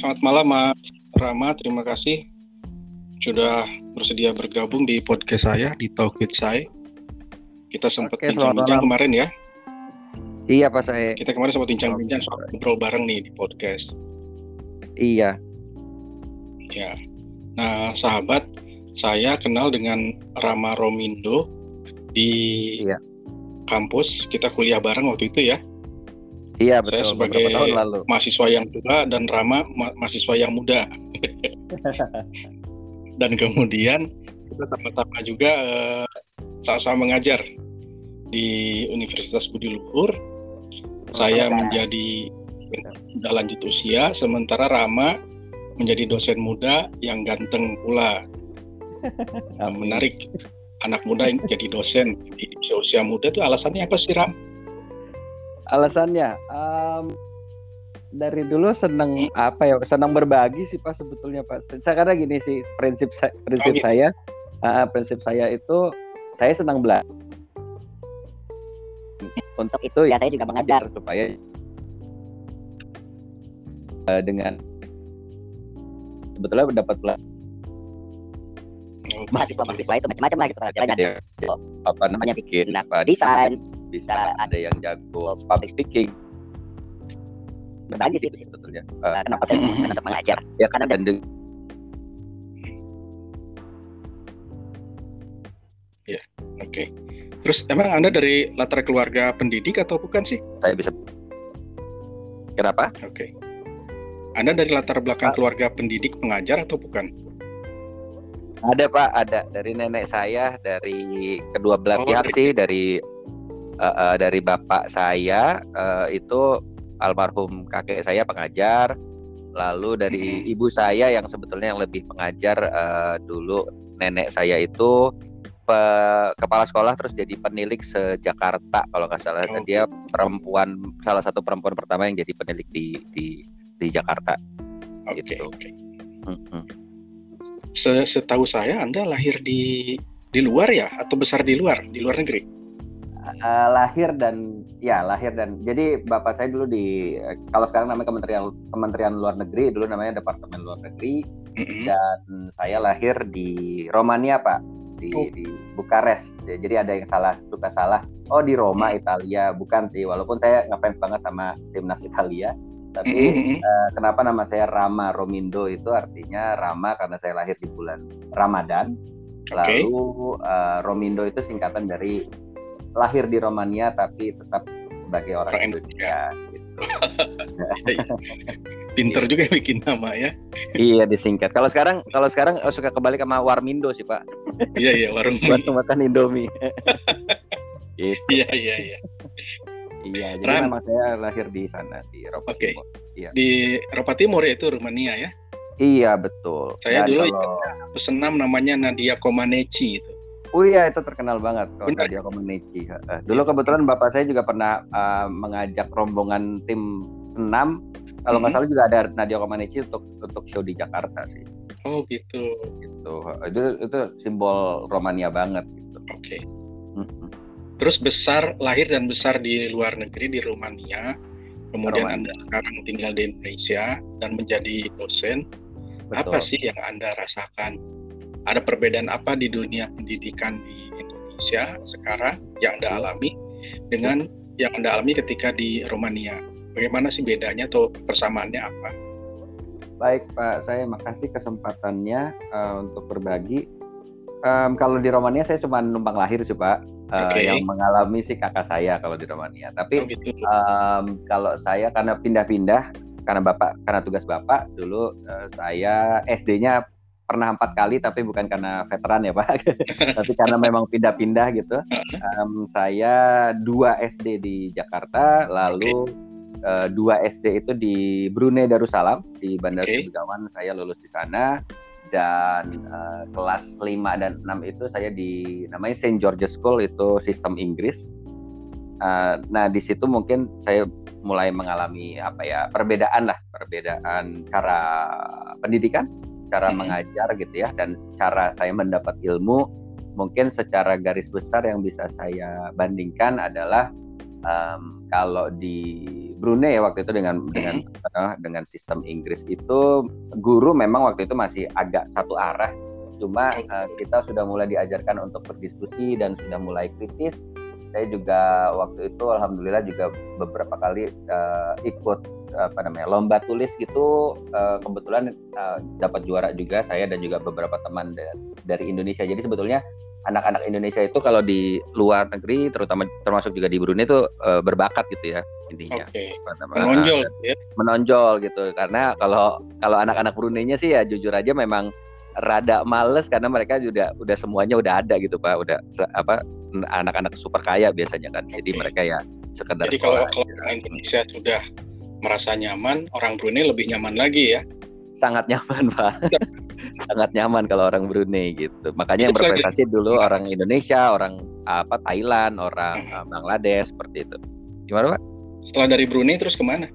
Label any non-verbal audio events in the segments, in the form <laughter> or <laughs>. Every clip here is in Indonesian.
selamat malam Mas Rama. Terima kasih sudah bersedia bergabung di podcast saya di Talk with Saya. Kita sempat bincang-bincang kemarin ya. Iya Pak saya. Kita kemarin sempat bincang-bincang soal ngobrol bareng nih di podcast. Iya. Ya. Nah, sahabat, saya kenal dengan Rama Romindo di iya. kampus. Kita kuliah bareng waktu itu ya. Iya betul. Saya sebagai tahun lalu. mahasiswa yang tua dan Rama ma mahasiswa yang muda. <laughs> dan kemudian kita sama-sama juga uh, sama-sama mengajar di Universitas Budi Luhur. Oh, Saya ya. menjadi sudah lanjut usia, sementara Rama menjadi dosen muda yang ganteng pula. <laughs> Nah, menarik anak muda yang jadi dosen di usia-usia muda itu alasannya apa sih Ram? Alasannya um, dari dulu seneng apa ya? Senang berbagi sih pak sebetulnya pak. Karena gini sih prinsip prinsip oh, saya uh, prinsip saya itu saya senang belajar untuk itu ya saya juga mengajar supaya uh, dengan sebetulnya dapat pelajaran oh, mahasiswa-mahasiswa itu macam-macam lah gitu ada apa namanya bikin apa desain bisa ada yang jago public speaking. Berbagi sih. Sebetulnya. Uh, kenapa saya <laughs> memutuskan untuk mengajar? ya karena dan ya oke. Okay. terus emang anda dari latar keluarga pendidik atau bukan sih? Saya bisa kenapa? Oke. Okay. anda dari latar belakang keluarga pendidik pengajar atau bukan? Ada pak. Ada. Dari nenek saya dari kedua belah oh, pihak sih dari uh, uh, dari bapak saya uh, itu almarhum kakek saya pengajar lalu dari hmm. ibu saya yang sebetulnya yang lebih pengajar uh, dulu nenek saya itu pe, kepala sekolah terus jadi penilik se-Jakarta kalau nggak salah oh. dia perempuan salah satu perempuan pertama yang jadi penilik di di di Jakarta okay, gitu. Okay. Hmm. Setahu saya Anda lahir di di luar ya atau besar di luar di luar negeri? Uh, lahir dan ya lahir dan jadi bapak saya dulu di kalau sekarang namanya Kementerian Kementerian Luar Negeri dulu namanya Departemen Luar Negeri mm-hmm. dan saya lahir di Romania pak di, oh. di Bukares jadi ada yang salah suka salah oh di Roma mm-hmm. Italia bukan sih walaupun saya ngefans banget sama timnas Italia tapi mm-hmm. uh, kenapa nama saya Rama Romindo itu artinya Rama karena saya lahir di bulan Ramadan okay. lalu uh, Romindo itu singkatan dari lahir di Romania tapi tetap sebagai orang, orang Indonesia. Gitu. <laughs> Pinter juga bikin nama ya. iya disingkat. Kalau sekarang kalau sekarang oh, suka kembali sama Warmindo sih pak. iya iya warung <laughs> buat makan Indomie. <laughs> gitu. Iya iya iya. Iya, jadi Ram. nama saya lahir di sana di Eropa okay. Timur. Iya. Di Eropa Timur ya itu Rumania ya? Iya betul. Saya Dan dulu kalau... pesenam namanya Nadia Comaneci itu. Oh iya itu terkenal banget kalau Nadia Comaneci. Dulu kebetulan bapak saya juga pernah uh, mengajak rombongan tim senam. Kalau nggak -hmm. salah juga ada Nadia Comaneci untuk untuk show di Jakarta sih. Oh gitu. Gitu. Itu itu simbol Romania banget gitu. Oke. Okay. -hmm. Terus besar lahir dan besar di luar negeri di Romania. Kemudian Romania. Anda sekarang tinggal di Indonesia dan menjadi dosen. Betul. Apa sih yang Anda rasakan ada perbedaan apa di dunia pendidikan di Indonesia sekarang yang Anda alami dengan yang Anda alami ketika di Romania? Bagaimana sih bedanya atau persamaannya apa? Baik Pak, saya makasih kesempatannya uh, untuk berbagi. Um, kalau di Romania saya cuma numpang lahir sih Pak, uh, okay. yang mengalami sih kakak saya kalau di Romania. Tapi oh, gitu. um, kalau saya karena pindah-pindah, karena bapak, karena tugas bapak dulu uh, saya SD-nya pernah empat kali tapi bukan karena veteran ya pak. <laughs> Tapi karena memang pindah-pindah gitu. Um, saya dua SD di Jakarta lalu okay. uh, dua SD itu di Brunei Darussalam di Bandar okay. Begawan saya lulus di sana. Dan uh, kelas 5 dan 6 itu saya di namanya Saint George's School itu sistem Inggris. Uh, nah di situ mungkin saya mulai mengalami apa ya perbedaan lah perbedaan cara pendidikan cara hmm. mengajar gitu ya dan cara saya mendapat ilmu mungkin secara garis besar yang bisa saya bandingkan adalah um, kalau di Brunei waktu itu dengan dengan uh, dengan sistem Inggris itu guru memang waktu itu masih agak satu arah. Cuma uh, kita sudah mulai diajarkan untuk berdiskusi dan sudah mulai kritis. Saya juga waktu itu alhamdulillah juga beberapa kali uh, ikut apa namanya lomba tulis gitu uh, kebetulan uh, dapat juara juga saya dan juga beberapa teman dari Indonesia. Jadi sebetulnya anak-anak Indonesia itu kalau di luar negeri terutama termasuk juga di Brunei itu uh, berbakat gitu ya intinya. Okay. menonjol ya? menonjol gitu. Karena kalau kalau anak-anak Brunei-nya sih ya jujur aja memang rada males karena mereka juga udah semuanya udah ada gitu pak. Udah apa anak-anak super kaya biasanya kan. Jadi mereka ya sekedar jadi kalau kalau Indonesia sudah merasa nyaman orang Brunei lebih nyaman lagi ya. Sangat nyaman <laughs> pak. Sangat nyaman kalau orang Brunei gitu. Makanya yang berprestasi dulu orang Indonesia orang apa Thailand orang hmm. Bangladesh seperti itu. Gimana pak? Setelah dari Brunei terus ke mana?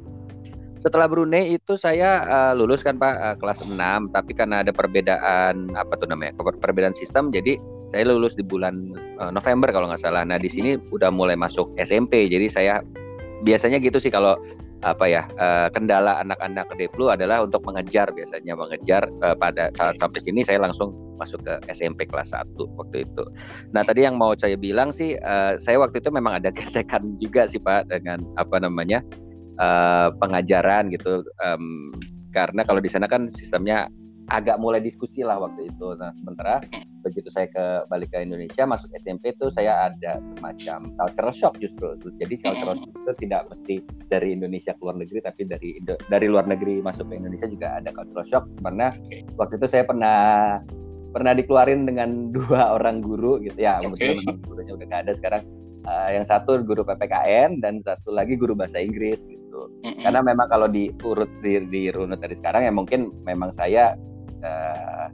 Setelah Brunei itu saya uh, lulus kan Pak uh, kelas 6 tapi karena ada perbedaan apa tuh namanya perbedaan sistem jadi saya lulus di bulan uh, November kalau nggak salah. Nah di sini udah mulai masuk SMP jadi saya biasanya gitu sih kalau apa ya uh, kendala anak-anak Deplu adalah untuk mengejar biasanya mengejar uh, pada saat sampai sini saya langsung masuk ke SMP kelas 1 waktu itu. Nah tadi yang mau saya bilang sih uh, saya waktu itu memang ada <laughs> gesekan juga sih Pak dengan apa namanya uh, pengajaran gitu um, karena kalau di sana kan sistemnya agak mulai diskusi lah waktu itu. Nah, sementara begitu saya ke balik ke Indonesia masuk SMP itu saya ada semacam cultural shock justru. Jadi cultural shock itu tidak mesti dari Indonesia ke luar negeri tapi dari dari luar negeri masuk ke Indonesia juga ada cultural shock karena waktu itu saya pernah pernah dikeluarin dengan <laughs> dua orang guru gitu ya. Okay. gurunya udah gak ada sekarang. Uh, yang satu guru PPKN dan satu lagi guru bahasa Inggris gitu. Mm-hmm. Karena memang kalau diurut di, di runut dari sekarang ya mungkin memang saya uh,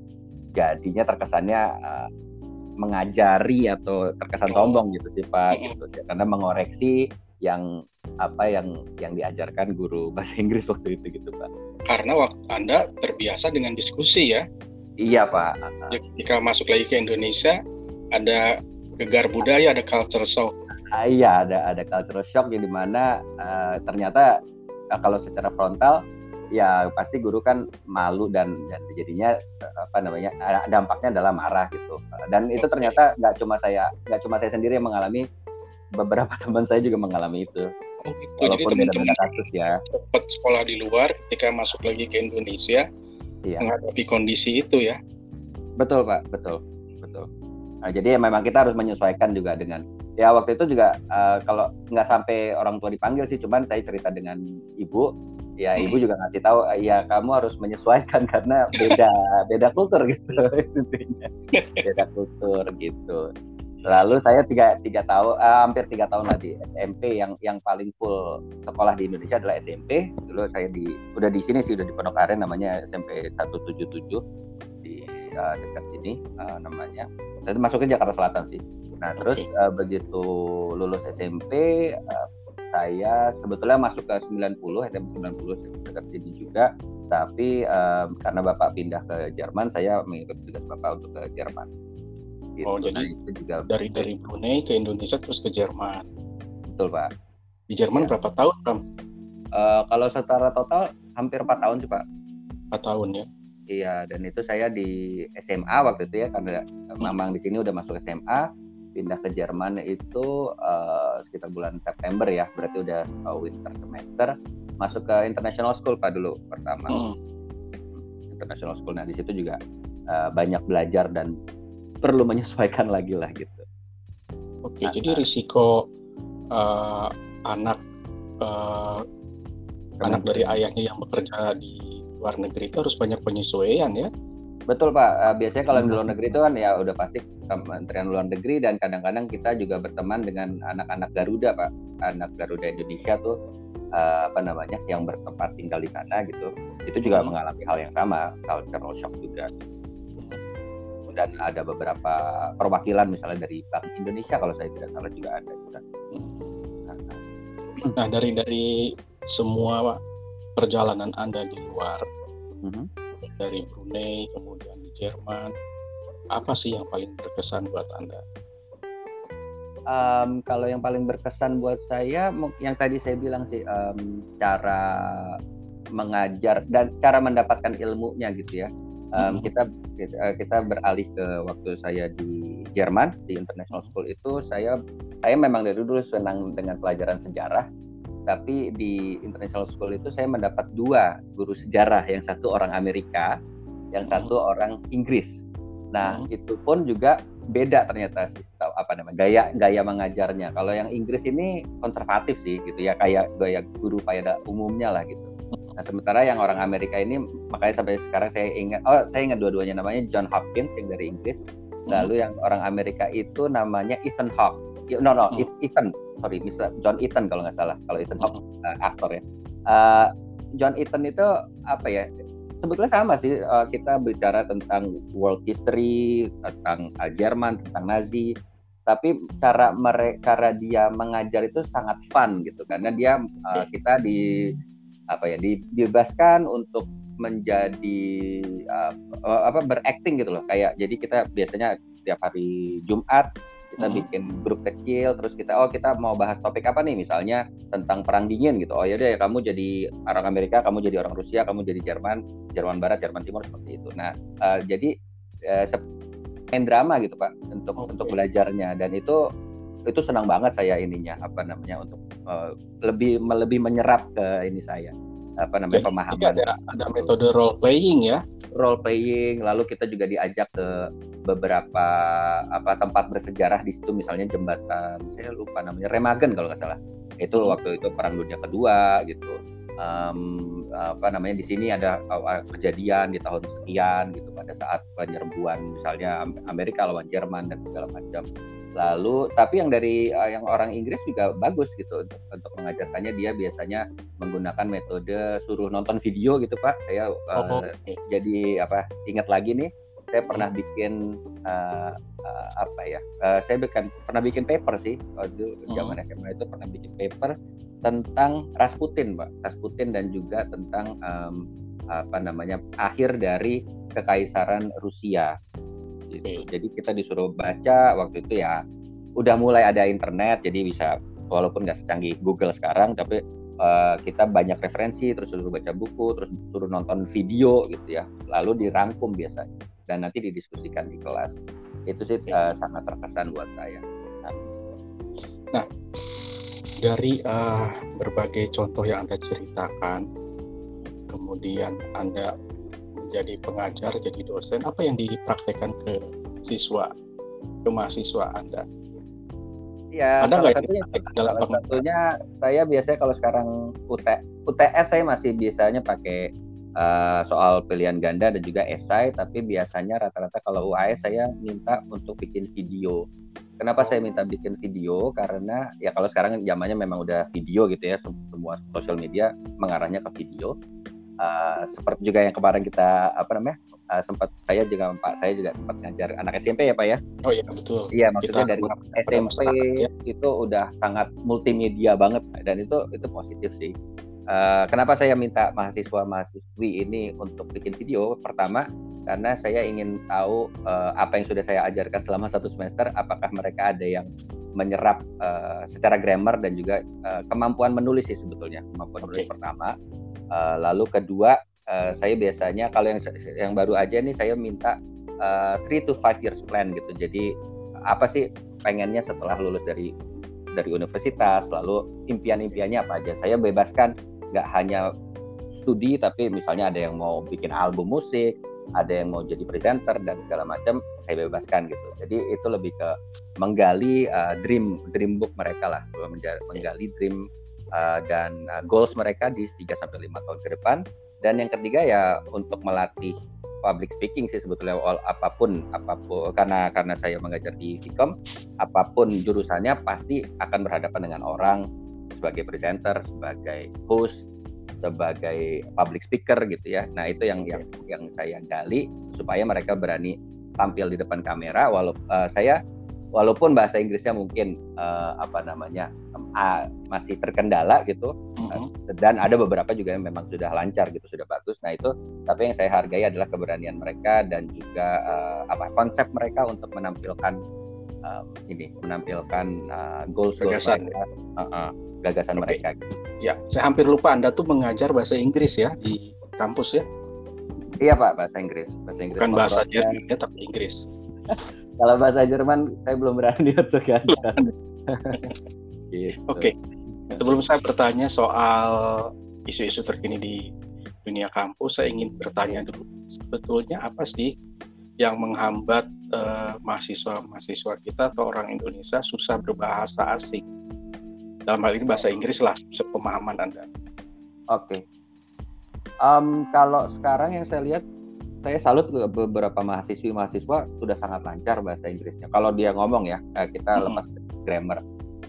jadinya terkesannya uh, mengajari atau terkesan sombong gitu sih Pak gitu. Karena mengoreksi yang apa yang yang diajarkan guru <laughs> bahasa Inggris waktu itu gitu Pak. Karena waktu Anda terbiasa dengan diskusi ya. Iya Pak. Jika masuk lagi ke Indonesia ada gegar budaya, ada culture shock. Uh, iya, ada ada culture shock yang di mana uh, ternyata uh, kalau secara frontal ya pasti guru kan malu dan, dan jadinya apa namanya dampaknya adalah marah gitu. Dan itu ternyata nggak cuma saya nggak cuma saya sendiri yang mengalami beberapa <laughs> teman saya juga mengalami itu. Oh, gitu. walaupun beda-beda kasus ya. cepat sekolah di luar ketika masuk lagi ke Indonesia iya. menghadapi kondisi itu ya? Betul pak. Betul. Betul. Nah, jadi ya memang kita harus menyesuaikan juga dengan ya waktu itu juga uh, kalau nggak sampai orang tua dipanggil sih, cuman saya cerita dengan ibu, ya ibu juga ngasih tahu ya kamu harus menyesuaikan <laughs> karena beda beda kultur gitu <laughs> intinya beda kultur gitu. Lalu saya tiga tiga tahun uh, hampir tiga tahun lagi SMP yang yang paling full sekolah di Indonesia adalah SMP. Dulu saya di udah di sini sih udah di Pondok Aren namanya SMP 177 di uh, dekat sini uh, namanya itu masuknya Jakarta Selatan sih nah terus okay. uh, begitu lulus SMP uh, saya sebetulnya masuk ke 90 SM 90 dekat sini juga. Tapi um, karena bapak pindah ke Jerman saya mengikut tugas bapak untuk ke Jerman. Gitu. oh jadi itu juga dari dari Brunei ke Indonesia terus ke Jerman? Betul pak. Di Jerman ya. berapa tahun Kam? Uh, kalau secara total hampir empat tahun sih pak. Empat tahun ya? Iya, dan itu saya di SMA waktu itu ya karena memang di sini udah masuk SMA, pindah ke Jerman itu uh, sekitar bulan September ya, berarti udah uh, winter semester, masuk ke international school pak dulu pertama. Hmm. International school, nah di situ juga uh, banyak belajar dan perlu menyesuaikan lagi lah gitu. Oke, nah, jadi risiko uh, anak uh, anak dari ayahnya yang bekerja di luar negeri itu harus banyak penyesuaian ya. Betul Pak, uh, biasanya kalau di luar negeri itu kan ya udah pasti Kementerian Luar Negeri dan kadang-kadang kita juga berteman dengan anak-anak Garuda Pak, anak Garuda Indonesia tuh uh, apa namanya yang bertempat tinggal di sana gitu, itu juga hmm. mengalami hal yang sama, cultural shock juga. Dan ada beberapa perwakilan misalnya dari Bank Indonesia kalau saya tidak salah juga ada. Juga. Nah dari dari semua perjalanan Anda di luar mm-hmm. Dari Brunei kemudian di Jerman apa sih yang paling berkesan buat Anda? um, kalau yang paling berkesan buat saya yang tadi saya bilang sih um, cara mengajar dan cara mendapatkan ilmunya gitu ya um, hmm. kita, kita kita beralih ke waktu saya di Jerman di International School itu saya saya memang dari dulu senang dengan pelajaran sejarah tapi di International School itu saya mendapat dua guru sejarah yang satu orang Amerika yang satu orang Inggris nah hmm. itu pun juga beda ternyata sistem apa namanya gaya gaya mengajarnya kalau yang Inggris ini konservatif sih gitu ya kayak gaya guru pada umumnya lah gitu Nah, sementara yang orang Amerika ini makanya sampai sekarang saya ingat oh saya ingat dua-duanya namanya John Hopkins yang dari Inggris. Lalu hmm. yang orang Amerika itu namanya Ethan Hawke. No no, hmm. Ethan, sorry, Mr. John Ethan kalau nggak salah. Kalau Ethan Hawke hmm. uh, aktor ya. Uh, John Ethan itu apa ya? Sebetulnya sama sih uh, kita bicara tentang world history, tentang uh, Jerman, tentang Nazi, tapi cara mereka cara dia mengajar itu sangat fun gitu karena dia uh, kita di apa ya dibebaskan untuk menjadi uh, apa berakting gitu loh kayak jadi kita biasanya setiap hari Jumat kita hmm. bikin grup kecil terus kita oh kita mau bahas topik apa nih? Misalnya tentang perang dingin gitu. Oh ya deh kamu jadi orang Amerika kamu jadi orang Rusia kamu jadi Jerman Jerman Barat Jerman Timur seperti itu. Nah uh, jadi uh, main drama gitu pak untuk okay. untuk belajarnya. Dan itu itu senang banget saya ininya apa namanya untuk uh, lebih lebih menyerap ke ini saya apa namanya Jadi, pemahaman. ada ada metode role playing ya. Role playing lalu kita juga diajak ke beberapa apa tempat bersejarah di situ misalnya jembatan saya lupa namanya Remagen kalau nggak salah. Itu hmm. waktu itu perang dunia kedua gitu. Um, apa namanya di sini ada kejadian di tahun sekian gitu pada saat penyerbuan misalnya Amerika lawan Jerman dan segala macam Lalu tapi yang dari uh, yang orang Inggris juga bagus gitu untuk untuk mengajarkannya dia biasanya menggunakan metode suruh nonton video gitu Pak. Saya uh, oh, okay. jadi apa ingat lagi nih saya pernah bikin uh, uh, apa ya? Uh, saya bikin pernah bikin paper sih waktu hmm. zaman SMA itu pernah bikin paper tentang Rasputin, Pak. Rasputin dan juga tentang um, apa namanya akhir dari kekaisaran Rusia gitu. Jadi kita disuruh baca waktu itu ya udah mulai ada internet jadi bisa walaupun nggak secanggih Google sekarang tapi uh, kita banyak referensi terus suruh baca buku terus suruh nonton video gitu ya lalu dirangkum biasanya dan nanti didiskusikan di kelas itu sih uh, sangat terkesan buat saya. Nah, nah dari uh, berbagai contoh yang anda ceritakan kemudian anda jadi pengajar, jadi dosen, apa yang dipraktekkan ke siswa, ke mahasiswa Anda? Ya, Ada salah satunya, dalam salah satunya saya biasanya kalau sekarang UT, UTS saya masih biasanya pakai uh, soal pilihan ganda dan juga esai, tapi biasanya rata-rata kalau UAS saya minta untuk bikin video. Kenapa saya minta bikin video? Karena ya kalau sekarang zamannya memang udah video gitu ya, semua sosial media mengarahnya ke video uh, seperti juga yang kemarin kita apa namanya uh, sempat saya juga Pak saya juga sempat ngajar anak SMP ya Pak ya? Oh iya betul. Iya maksudnya kita dari SMP ya. itu udah sangat multimedia banget dan itu itu positif sih. Uh, kenapa saya minta mahasiswa mahasiswi ini untuk bikin video? Pertama karena saya ingin tahu uh, apa yang sudah saya ajarkan selama satu semester apakah mereka ada yang menyerap uh, secara grammar dan juga uh, kemampuan menulis sih sebetulnya kemampuan okay. menulis pertama Uh, lalu kedua, uh, saya biasanya kalau yang yang baru aja nih saya minta uh, three to five years plan gitu. Jadi apa sih pengennya setelah lulus dari dari universitas, lalu impian-impiannya apa aja. Saya bebaskan nggak hanya studi, tapi misalnya ada yang mau bikin album musik, ada yang mau jadi presenter dan segala macam, saya bebaskan gitu. Jadi itu lebih ke menggali uh, dream dream book mereka lah, menggali dream uh, dan uh, goals mereka di 3 sampai 5 tahun ke depan. Dan yang ketiga ya untuk melatih public speaking sih sebetulnya all, apa pun apa pun karena karena saya mengajar di Vkom apa pun jurusannya pasti akan berhadapan dengan orang sebagai presenter, sebagai host, sebagai public speaker gitu ya. Nah, itu yang yang yang saya gali supaya mereka berani tampil di depan kamera walau uh, saya walaupun bahasa Inggrisnya mungkin uh, apa namanya uh, masih terkendala gitu mm-hmm. dan ada beberapa juga yang memang sudah lancar gitu sudah bagus nah itu tapi yang saya hargai adalah keberanian mereka dan juga uh, apa konsep mereka untuk menampilkan um, ini menampilkan uh, goals gagasan mereka, uh, uh, gagasan okay. mereka. Ya, saya hampir lupa Anda tuh mengajar bahasa Inggris ya di kampus ya? Iya Pak, bahasa Inggris. Bahasa Inggris. Bukan bahasa Jerman ya, tapi Inggris. Kalau bahasa Jerman saya belum berani <laughs> untuk ngajar. <laughs> gitu. Oke. Okay. Sebelum saya bertanya soal isu-isu terkini di dunia kampus, saya ingin bertanya dulu sebetulnya apa sih yang menghambat uh, mahasiswa-mahasiswa kita atau orang Indonesia susah berbahasa asing? Dalam hal ini bahasa Inggris lah, sepemahaman Anda. Oke. Okay. Um, kalau sekarang yang saya lihat, saya salut beberapa mahasiswi-mahasiswa sudah sangat lancar bahasa Inggrisnya. Kalau dia ngomong ya, eh, kita hmm. lepas grammar.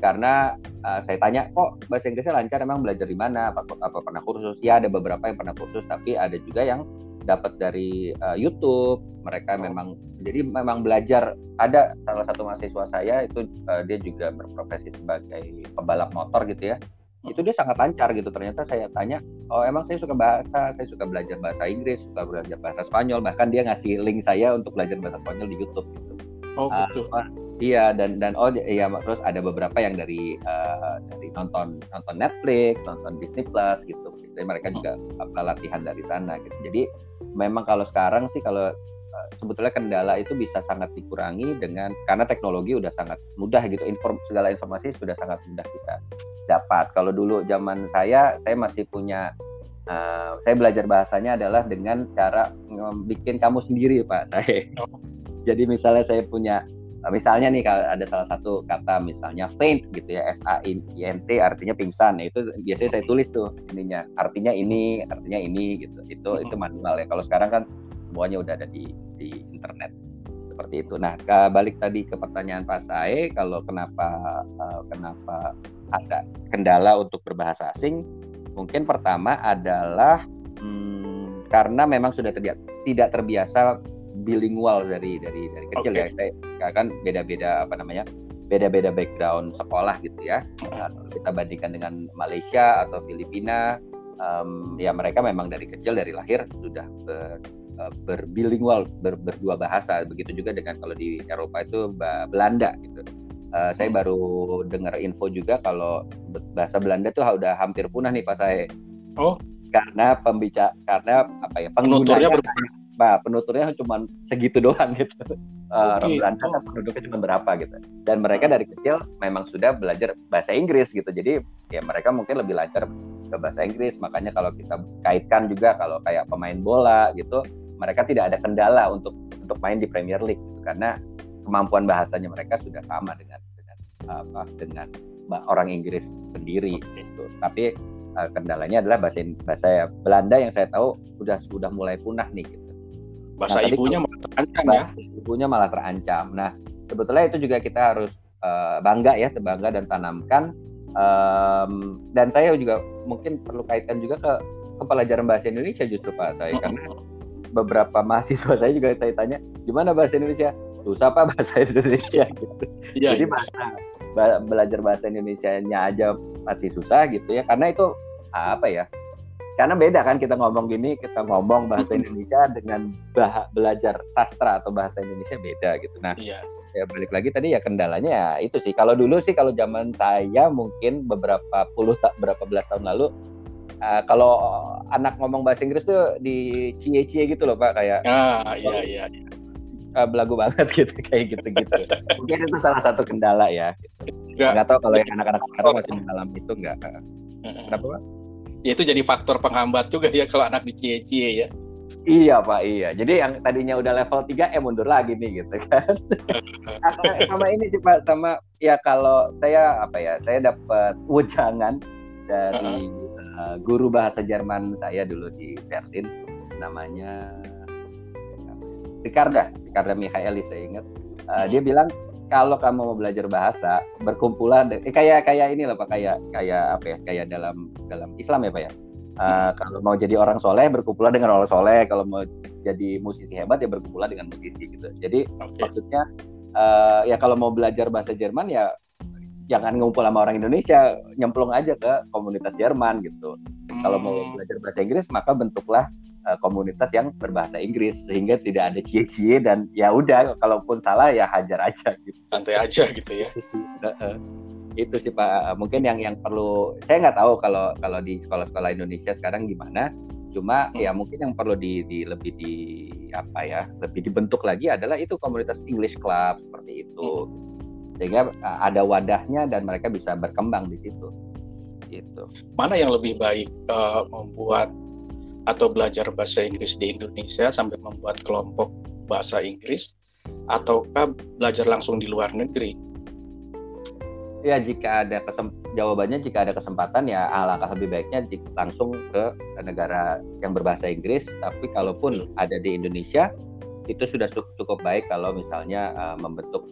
Karena uh, saya tanya, kok bahasa Inggrisnya lancar? Emang belajar di mana? Apa, apa pernah kursus? Ya ada beberapa yang pernah kursus, tapi ada juga yang dapat dari uh, YouTube. Mereka memang jadi memang belajar. Ada salah satu mahasiswa saya itu uh, dia juga berprofesi sebagai pembalap motor gitu ya itu dia sangat lancar gitu. Ternyata saya tanya oh emang saya suka bahasa saya suka belajar bahasa Inggris suka belajar bahasa Spanyol. Bahkan dia ngasih link saya untuk belajar bahasa Spanyol di YouTube gitu. Oh gitu. uh, iya dan dan oh iya terus ada beberapa yang dari uh, dari nonton nonton Netflix nonton Disney Plus gitu. Jadi mereka juga apa latihan dari sana gitu. Jadi memang kalau sekarang sih kalau sebetulnya kendala itu bisa sangat dikurangi dengan karena teknologi udah sangat mudah gitu inform segala informasi sudah sangat mudah kita dapat. Kalau dulu zaman saya saya masih punya uh, saya belajar bahasanya adalah dengan cara bikin kamu sendiri pak. <laughs> Saya jadi misalnya saya punya misalnya nih kalau ada salah satu kata misalnya faint gitu ya F A I N T artinya pingsan. Ya itu biasanya saya tulis tuh ininya artinya ini artinya ini gitu. Itu itu manual ya. Kalau sekarang kan semuanya udah ada di di internet seperti itu. Nah, ke, balik tadi ke pertanyaan Pak Sae, kalau kenapa uh, kenapa ada kendala untuk berbahasa asing, mungkin pertama adalah hmm, karena memang sudah terbiasa, tidak terbiasa bilingual dari dari dari kecil okay. ya. Saya kan beda-beda apa namanya beda-beda background sekolah gitu ya. Nah, kita bandingkan dengan Malaysia atau Filipina, um, ya mereka memang dari kecil dari lahir sudah ber, berbilingual ber, berdua bahasa begitu juga dengan kalau di Eropa itu Belanda gitu. Uh, saya baru dengar info juga kalau bahasa Belanda tuh udah hampir punah nih pak saya oh. Karena pembicara karena apa ya penuturnya nah, penuturnya cuma segitu doang gitu. Uh, okay. Belanda kan penduduknya cuma berapa gitu. Dan mereka dari kecil memang sudah belajar bahasa Inggris gitu. Jadi ya mereka mungkin lebih lancar ke bahasa Inggris. Makanya kalau kita kaitkan juga kalau kayak pemain bola gitu mereka tidak ada kendala untuk untuk main di Premier League gitu, karena kemampuan bahasanya mereka sudah sama dengan dengan apa dengan orang Inggris sendiri gitu. Tapi uh, kendalanya adalah bahasa bahasa Belanda yang saya tahu sudah sudah mulai punah nih gitu. Bahasa nah, ibunya malah terancam ya. Ibunya malah terancam. Nah, sebetulnya itu juga kita harus uh, bangga ya, bangga dan tanamkan um, dan saya juga mungkin perlu kaitkan juga ke ke pelajaran bahasa Indonesia justru Pak saya karena beberapa mahasiswa <laughs> saya juga saya tanya gimana bahasa Indonesia? Susah apa bahasa Indonesia. Gitu <laughs> ya, jadi ya. bahasa belajar bahasa Indonesia-nya aja masih susah gitu ya karena itu apa ya karena beda kan kita ngomong gini kita ngomong bahasa Indonesia dengan bah belajar sastra atau bahasa Indonesia beda gitu. Nah iya. ya balik lagi tadi ya kendalanya ya itu sih. Kalau dulu sih kalau zaman saya mungkin beberapa puluh tak berapa belas tahun lalu uh, kalau anak ngomong bahasa Inggris tuh di cie-cie gitu loh Pak kayak ah iya iya, iya. Uh, belagu banget <laughs> gitu kayak gitu-gitu. Mungkin itu salah satu kendala ya. Gitu. Nggak tahu kalau yang anak-anak sekarang masih mengalami itu enggak. Kenapa Pak? Ya itu jadi faktor penghambat juga ya kalau anak di cie-cie ya. Iya Pak, iya. Jadi yang tadinya udah level 3 eh mundur lagi nih gitu kan. <laughs> sama ini sih Pak, sama ya kalau saya apa ya, saya dapat wejangan dari uh -huh uh, guru bahasa Jerman saya dulu di Berlin namanya Ricarda Ricarda Michaeli saya ingat. Uh, hmm. dia bilang kalau kamu mau belajar bahasa berkumpulan eh, kayak kayak ini loh pak kayak kayak apa ya kayak dalam dalam Islam ya pak ya? Uh, kalau mau jadi orang soleh berkumpulan dengan orang soleh. Kalau mau jadi musisi hebat ya berkumpulan dengan musisi gitu. Jadi okay. maksudnya uh, ya kalau mau belajar bahasa Jerman ya jangan ngumpul sama orang Indonesia, nyemplung aja ke komunitas Jerman gitu. Hmm. Kalau mau hmm. belajar bahasa Inggris maka bentuklah uh, komunitas yang berbahasa Inggris sehingga tidak ada cie-cie dan ya udah kalaupun salah ya hajar aja gitu. Santai aja gitu ya. itu sih Pak mungkin yang yang perlu saya nggak tahu kalau kalau di sekolah-sekolah Indonesia sekarang gimana cuma hmm. ya mungkin yang perlu di, di lebih di apa ya lebih dibentuk lagi adalah itu komunitas English Club seperti itu hmm. Sehingga ada wadahnya dan mereka bisa berkembang di situ gitu. Mana yang lebih baik uh, membuat atau belajar bahasa Inggris di Indonesia sampai membuat kelompok bahasa Inggris ataukah belajar langsung di luar negeri? Ya jika ada kesem jawabannya jika ada kesempatan ya alangkah lebih baiknya langsung ke negara yang berbahasa Inggris. Tapi kalaupun hmm. ada di Indonesia itu sudah cukup baik kalau misalnya uh, membentuk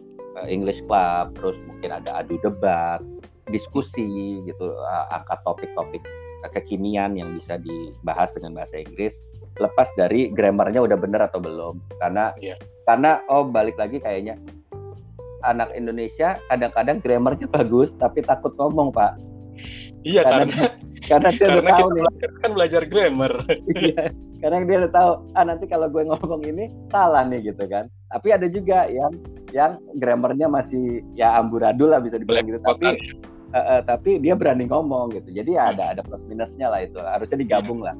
English Club, terus mungkin ada adu debat, diskusi gitu, uh, angkat topik-topik kekinian yang bisa dibahas dengan bahasa Inggris lepas dari grammarnya udah bener atau belum karena yeah. karena oh balik lagi kayaknya anak Indonesia kadang-kadang grammarnya <laughs> bagus tapi takut ngomong pak iya karena karena, dia karena udah tahu nih. kan belajar grammar. <laughs> Iya karena dia udah tahu ah nanti kalau gue ngomong ini salah nih gitu kan. Tapi ada juga yang yang grammarnya masih ya amburadul lah bisa dibilang gitu. Tapi uh, uh, tapi dia berani ngomong gitu. Jadi ya ada ada plus minusnya lah itu. Harusnya digabung lah.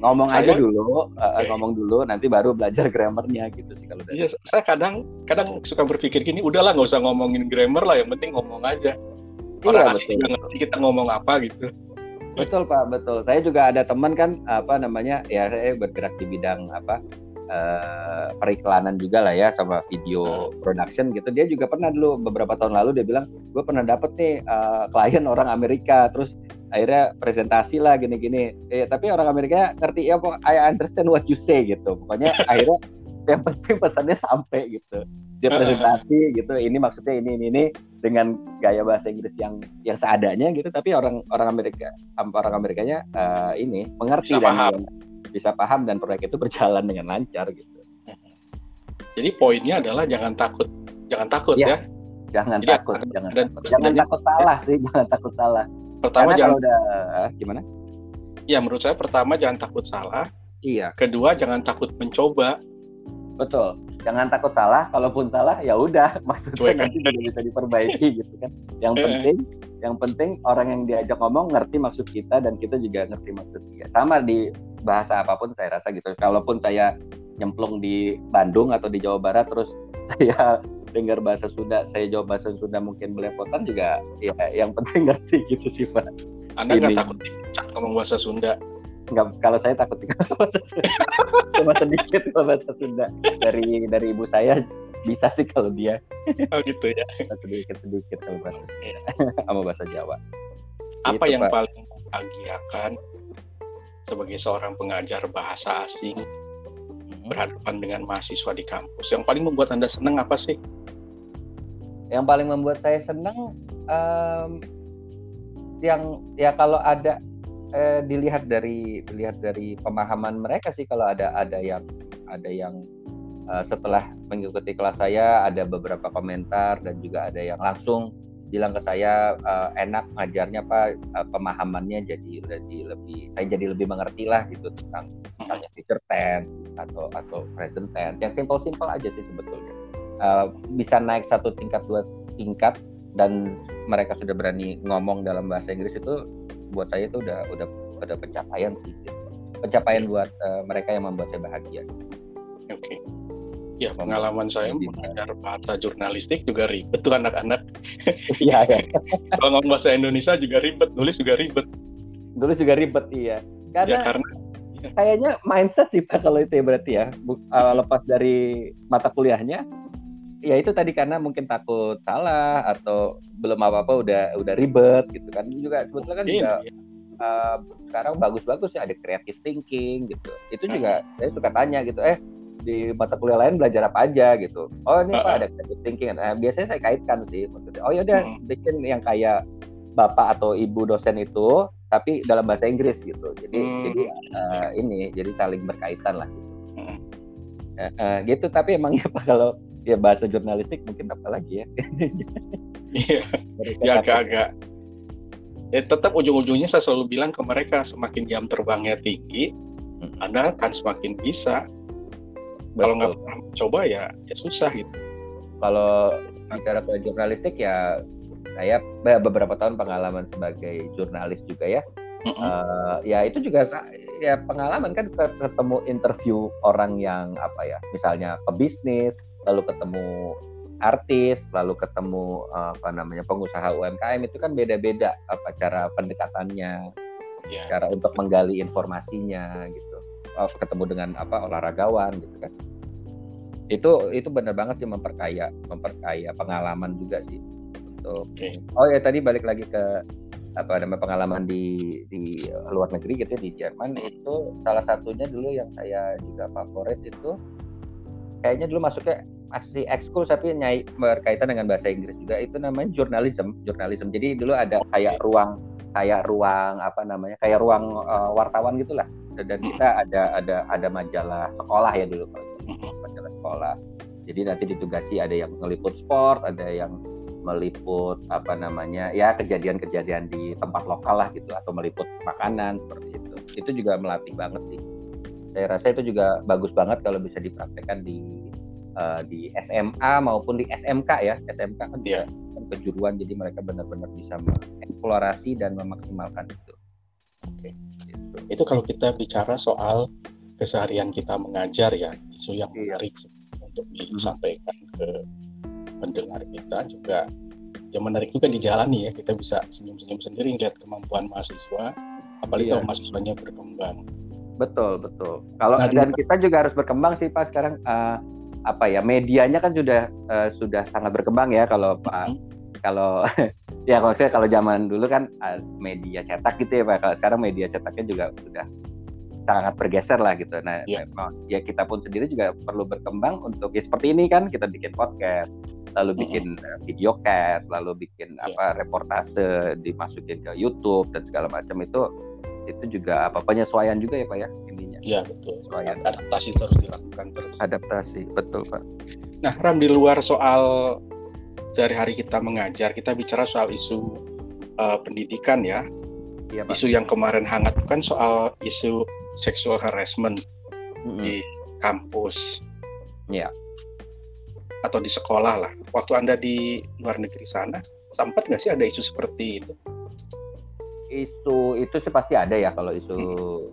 Ngomong saya, aja dulu uh, okay. ngomong dulu nanti baru belajar grammarnya gitu sih kalau iya saya kadang kadang suka berpikir gini udahlah nggak usah ngomongin grammar lah yang penting ngomong aja. Orang iya, asing juga ngerti kita ngomong apa gitu betul pak betul. Saya juga ada teman kan apa namanya ya saya bergerak di bidang apa uh, periklanan juga lah ya sama video hmm. production gitu. Dia juga pernah dulu beberapa tahun lalu dia bilang gue pernah dapet nih uh, klien orang Amerika. Terus akhirnya presentasi lah gini-gini. Eh, tapi orang Amerika ngerti ya pok I understand what you say gitu. Pokoknya <laughs> akhirnya yang penting pesannya sampai gitu. Dia presentasi gitu ini maksudnya ini ini ini dengan gaya bahasa Inggris yang yang seadanya gitu tapi orang orang Amerika orang Amerikanya uh, ini mengerti bisa dan paham. bisa paham dan proyek itu berjalan dengan lancar gitu jadi poinnya adalah jangan takut jangan takut ya, ya. jangan Jadi, takut jangan dan, takut jangan takut salah sih jangan takut salah pertama Karena jangan udah gimana? Ya menurut saya pertama jangan takut salah. Iya. Kedua jangan takut mencoba. Betul. Jangan takut salah. Kalaupun salah ya udah <laughs> maksudnya nanti juga bisa diperbaiki gitu kan. Yang penting yang penting orang yang diajak ngomong ngerti maksud kita dan kita juga ngerti maksud dia. Sama di bahasa apa pun saya rasa gitu. Kalaupun saya nyemplung di Bandung atau di Jawa Barat terus <laughs> saya dengar bahasa Sunda, saya jawab bahasa Sunda mungkin belepotan juga ya yang penting ngerti gitu sih Pak. Anda nggak takut dipecat ngomong bahasa Sunda? Nggak, kalau saya takut. Cuma sedikit kalau bahasa Sunda. Dari dari ibu saya bisa sih kalau dia. Oh gitu ya. sedikit sedikit kalau bahasa Sunda. Sama bahasa Jawa. Apa gitu, yang Pak. paling membahagiakan sebagai seorang pengajar bahasa asing berhadapan dengan mahasiswa di kampus? Yang paling membuat Anda senang apa sih? Yang paling membuat saya senang um, yang ya kalau ada eh, dilihat dari dilihat dari pemahaman mereka sih kalau ada ada yang ada yang uh, setelah mengikuti kelas saya ada beberapa komentar dan juga ada yang langsung bilang ke saya uh, enak ngajarnya pak. Uh, pemahamannya jadi jadi lebih saya jadi lebih mengerti lah gitu tentang misalnya future tense atau atau present tense. Yang simple simple aja sih sebetulnya. Uh, bisa naik satu tingkat dua tingkat dan mereka sudah berani ngomong dalam bahasa Inggris itu buat saya itu udah udah udah pencapaian sih gitu. pencapaian buat uh, mereka yang membuat saya bahagia. Oke. Okay. Ya pengalaman saya mengajar bahasa jurnalistik juga ribet tuh anak-anak. <laughs> Iya ya. Kalau ngomong bahasa Indonesia juga ribet, nulis juga ribet. Nulis juga ribet iya. Karena, ya, karena ya. kayaknya mindset sih pak kalau itu ya berarti ya uh, lepas dari mata kuliahnya ya itu tadi karena mungkin takut salah atau belum apa apa udah udah ribet gitu kan juga sebetulnya kan juga uh, sekarang bagus-bagus ya ada creative thinking gitu itu juga saya suka tanya gitu eh di mata kuliah lain belajar apa aja gitu. Oh ini pak ada creative thinking. Nah, biasanya saya kaitkan sih maksudnya. Oh ya udah hmm. bikin yang kayak bapak atau ibu dosen itu tapi dalam bahasa Inggris gitu. Jadi hmm. jadi uh, ini jadi saling berkaitan lah gitu. Hmm. Uh, uh, gitu tapi emangnya <laughs> pak kalau ya bahasa jurnalistik mungkin apa lagi ya? Iya. ya agak-agak. Ya tetap ujung-ujungnya saya selalu bilang ke mereka semakin jam terbangnya tinggi, hmm. Anda akan semakin bisa. Kalau nggak pernah coba ya, ya susah gitu. Kalau bicara ke jurnalistik ya saya beberapa tahun pengalaman sebagai jurnalis juga ya. Mm -hmm. uh, ya itu juga ya pengalaman kan ketemu interview orang yang apa ya misalnya pebisnis lalu ketemu artis lalu ketemu apa namanya pengusaha UMKM itu kan beda-beda apa cara pendekatannya yeah. cara untuk menggali informasinya gitu oh, ketemu dengan apa olahragawan gitu kan itu itu benar banget sih memperkaya memperkaya pengalaman juga sih untuk okay. oh ya tadi balik lagi ke apa namanya pengalaman di di luar negeri gitu di Jerman itu salah satunya dulu yang saya juga favorit itu kayaknya dulu masuknya masih ekskul tapi nyai berkaitan dengan bahasa Inggris juga. Itu namanya jurnalism jurnalism jadi dulu ada kayak ruang kayak ruang apa namanya kayak ruang uh, wartawan gitulah. Dan kita ada ada ada majalah sekolah ya dulu majalah sekolah. Jadi nanti ditugasi ada yang meliput sport ada yang meliput apa namanya ya kejadian-kejadian di tempat lokal lah gitu atau meliput makanan seperti itu. Itu juga melatih banget sih saya rasa itu juga bagus banget kalau bisa dipraktekkan di uh, di SMA maupun di SMK ya SMK kan dia kan kejuruan jadi mereka benar-benar bisa mengeksplorasi dan memaksimalkan itu. Oke. Gitu. Itu kalau kita bicara soal keseharian kita mengajar ya isu yang iya. menarik untuk hmm. disampaikan ke pendengar kita juga yang menarik juga dijalani ya kita bisa senyum-senyum sendiri lihat kemampuan mahasiswa apalagi iya. kalau mahasiswanya berkembang betul betul kalau nah, dan kita juga harus berkembang sih pak sekarang uh, apa ya medianya kan sudah uh, sudah sangat berkembang ya kalau pak mm-hmm. kalau <laughs> ya kalau saya kalau zaman dulu kan uh, media cetak gitu ya pak kalau sekarang media cetaknya juga sudah sangat bergeser lah gitu. Nah, yeah. ya kita pun sendiri juga perlu berkembang untuk ya seperti ini kan kita bikin podcast, lalu bikin mm -hmm. video cast, lalu bikin yeah. apa reportase dimasukin ke YouTube dan segala macam itu itu juga apa penyesuaian juga ya pak ya intinya. Iya betul. Penyesuaian. Adaptasi terus dilakukan terus. Adaptasi betul pak. Nah Ram di luar soal sehari-hari kita mengajar, kita bicara soal isu uh, pendidikan ya. Iya, Pak. Isu yang kemarin hangat kan soal isu sexual harassment mm -hmm. di kampus. Ya atau di sekolah lah. Waktu Anda di luar negeri sana, sempat nggak sih ada isu seperti itu? Isu itu sih pasti ada ya kalau isu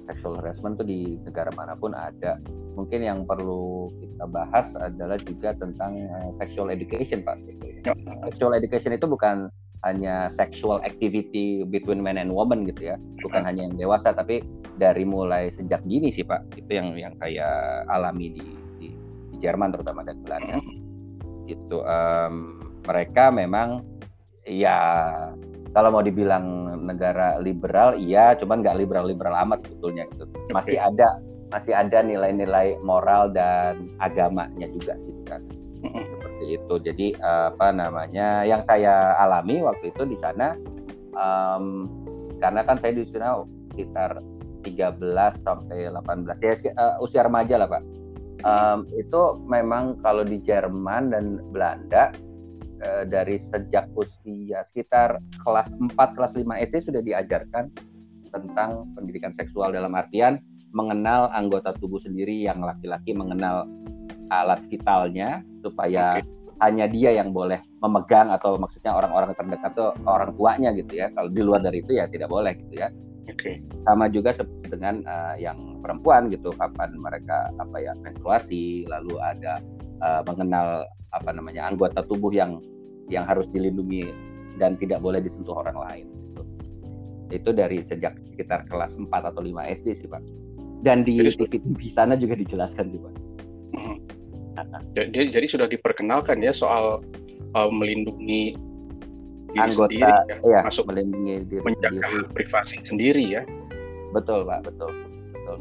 sexual harassment tuh di negara mana pun ada. Mungkin yang perlu kita bahas adalah juga tentang uh, sexual education pak. Gitu ya. Sexual education itu bukan hanya sexual activity between men and women gitu ya, bukan hanya yang dewasa, tapi dari mulai sejak dini sih pak. Itu yang yang saya alami di di, di Jerman terutama dan Belanda. Itu um, mereka memang ya kalau mau dibilang negara liberal iya cuman nggak liberal liberal amat sebetulnya gitu. Masih ada masih ada nilai-nilai moral dan agamanya juga gitu kan seperti itu. Jadi apa namanya yang saya alami waktu itu di sana um, karena kan saya di sana sekitar 13 sampai 18 ya uh, usia remaja lah pak. Um, itu memang kalau di Jerman dan Belanda uh, dari sejak usia sekitar kelas 4 kelas 5 SD sudah diajarkan tentang pendidikan seksual dalam artian mengenal anggota tubuh sendiri yang laki-laki mengenal alat vitalnya supaya okay. hanya dia yang boleh memegang atau maksudnya orang-orang terdekat tuh orang tuanya gitu ya kalau di luar dari itu ya tidak boleh gitu ya Okay. Sama juga dengan uh, yang perempuan gitu, kapan mereka apa ya menstruasi, lalu ada uh, mengenal apa namanya anggota tubuh yang yang harus dilindungi dan tidak boleh disentuh orang lain. Gitu. Itu dari sejak sekitar kelas 4 atau 5 SD sih pak. Dan di TV di sana juga dijelaskan. Hmm. Jadi, jadi sudah diperkenalkan ya soal uh, melindungi diri anggota sendiri, ya, iya, masuk melindungi diri menjaga sendiri. privasi sendiri ya betul pak betul betul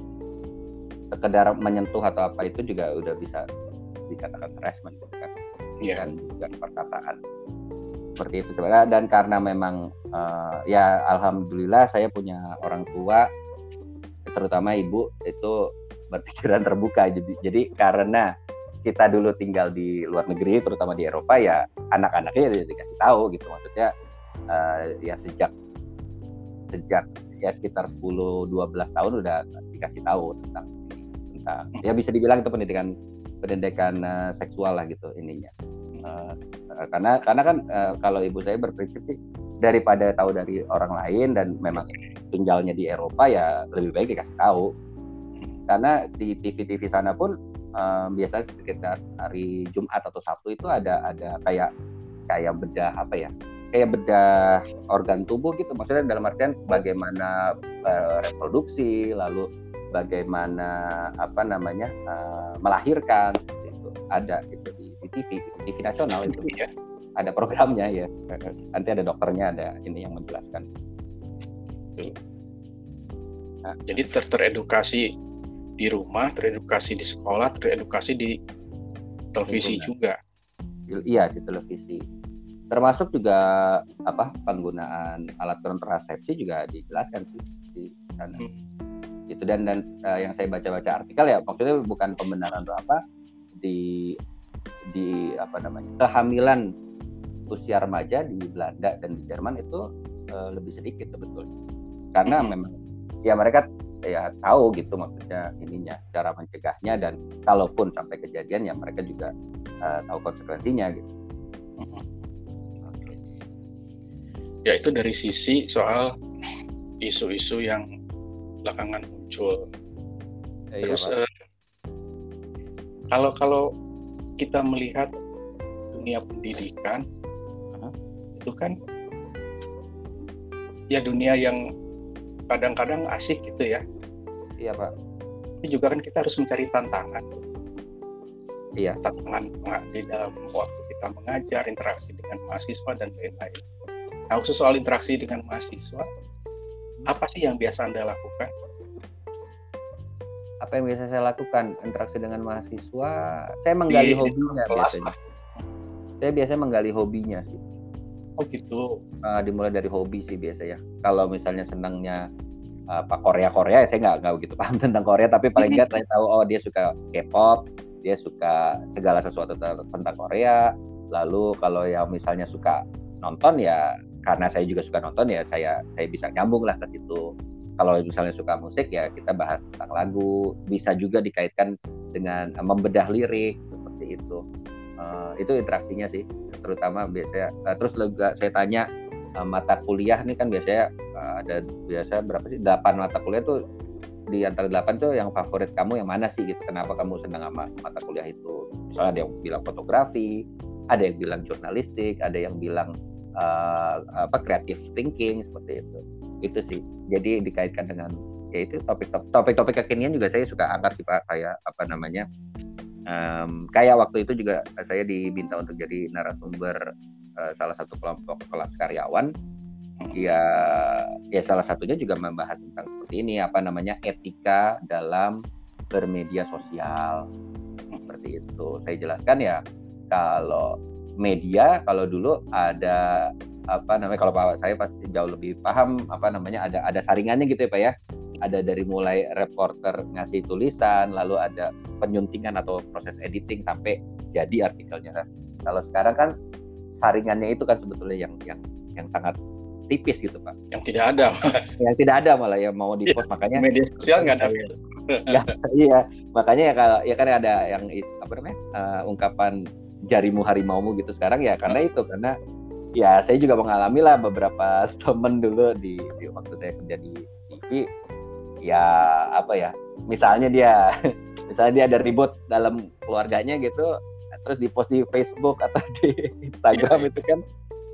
sekedar menyentuh atau apa itu juga udah bisa dikatakan harassment kan yeah. dan juga perkataan. Seperti itu. Dan karena memang uh, ya alhamdulillah saya punya orang tua terutama ibu itu berpikiran terbuka. Jadi jadi karena kita dulu tinggal di luar negeri terutama di Eropa ya anak-anaknya ya dikasih tahu gitu. Maksudnya uh, ya sejak sejak ya sekitar 10 12 tahun udah dikasih tahu tentang tentang ya bisa dibilang itu pendidikan pendidikan uh, seksual lah gitu ininya. Uh, karena karena kan uh, kalau ibu saya berprinsip sih daripada tahu dari orang lain dan memang tinggalnya di Eropa ya lebih baik dikasih tahu. Karena di TV-TV sana pun um, biasanya sekitar hari Jumat atau Sabtu itu ada ada kayak kayak bedah apa ya kayak bedah organ tubuh gitu maksudnya dalam artian bagaimana uh, reproduksi lalu bagaimana apa namanya uh, melahirkan itu ada gitu di, di TV di TV nasional itu. Ya ada programnya ya. Nanti ada dokternya ada ini yang menjelaskan. Nah, jadi ter teredukasi di rumah teredukasi di sekolah teredukasi di televisi juga. Iya di televisi. Termasuk juga apa penggunaan alat kontrasepsi juga dijelaskan sih di sana. Hmm. Gitu. Dan dan uh, yang saya baca-baca artikel ya maksudnya bukan pembenaran atau apa di di apa namanya kehamilan usia remaja di Belanda dan di Jerman itu uh, lebih sedikit sebetulnya. Karena memang ya mereka ya tahu gitu maksudnya ininya cara mencegahnya dan kalaupun sampai kejadian ya mereka juga uh, tahu konsekuensinya gitu. Ya itu dari sisi soal isu-isu yang belakangan muncul. Ya, Terus iya, uh, kalau kalau kita melihat dunia pendidikan uh, itu kan ya dunia yang kadang-kadang asik gitu ya. Iya pak. Tapi juga kan kita harus mencari tantangan. Iya. Tantangan di dalam waktu kita mengajar, interaksi dengan mahasiswa dan lain-lain Nah, khusus soal interaksi dengan mahasiswa, apa sih yang biasa Anda lakukan? Apa yang biasa saya lakukan? Interaksi dengan mahasiswa, saya menggali di, hobinya di biasanya. Saya biasanya menggali hobinya sih. Oh gitu. Uh, dimulai dari hobi sih biasa ya. Kalau misalnya senangnya uh, Pak Korea Korea, saya nggak nggak begitu paham <laughs> tentang Korea, tapi paling nggak saya tahu oh dia suka K-pop, dia suka segala sesuatu tentang Korea. Lalu kalau ya misalnya suka nonton ya karena saya juga suka nonton ya saya saya bisa nyambung lah ke situ kalau misalnya suka musik ya kita bahas tentang lagu. Bisa juga dikaitkan dengan uh, membedah lirik seperti itu. Uh, itu interaksinya sih terutama biasanya uh, terus juga saya tanya uh, mata kuliah nih kan biasanya uh, ada biasa berapa sih? Delapan mata kuliah tuh di antara delapan tuh yang favorit kamu yang mana sih gitu? Kenapa kamu senang sama mata kuliah itu? Misalnya ada yang bilang fotografi ada yang bilang jurnalistik ada yang bilang uh, apa creative thinking seperti itu itu sih. Jadi dikaitkan dengan ya itu topik-topik kekinian juga saya suka angkat sih pak. Kayak apa namanya um, kayak waktu itu juga saya diminta untuk jadi narasumber uh, salah satu kelompok kelas karyawan. Ya ya salah satunya juga membahas tentang seperti ini apa namanya etika dalam bermedia sosial. Seperti itu. Saya jelaskan ya kalau media kalau dulu ada apa namanya kalau Pak saya pasti jauh lebih paham apa namanya ada ada saringannya gitu ya Pak ya. Ada dari mulai reporter ngasih tulisan lalu ada penyuntingan atau proses editing sampai jadi artikelnya. Kalau sekarang kan saringannya itu kan sebetulnya yang yang yang sangat tipis gitu pak. Yang tidak ada. <laughs> Yang tidak ada malah ya mau di post makanya media sosial nggak ada. <laughs> Ya, iya. Makanya ya kalau ya kan ada yang apa namanya uh, ungkapan jarimu harimaumu gitu sekarang ya karena itu karena ya saya juga mengalami lah beberapa <laughs> temen dulu di, di waktu saya kerja di TV ya apa ya misalnya dia <laughs> misalnya dia ada ribut dalam keluarganya gitu terus di post di Facebook atau <laughs> di Instagram iya. itu kan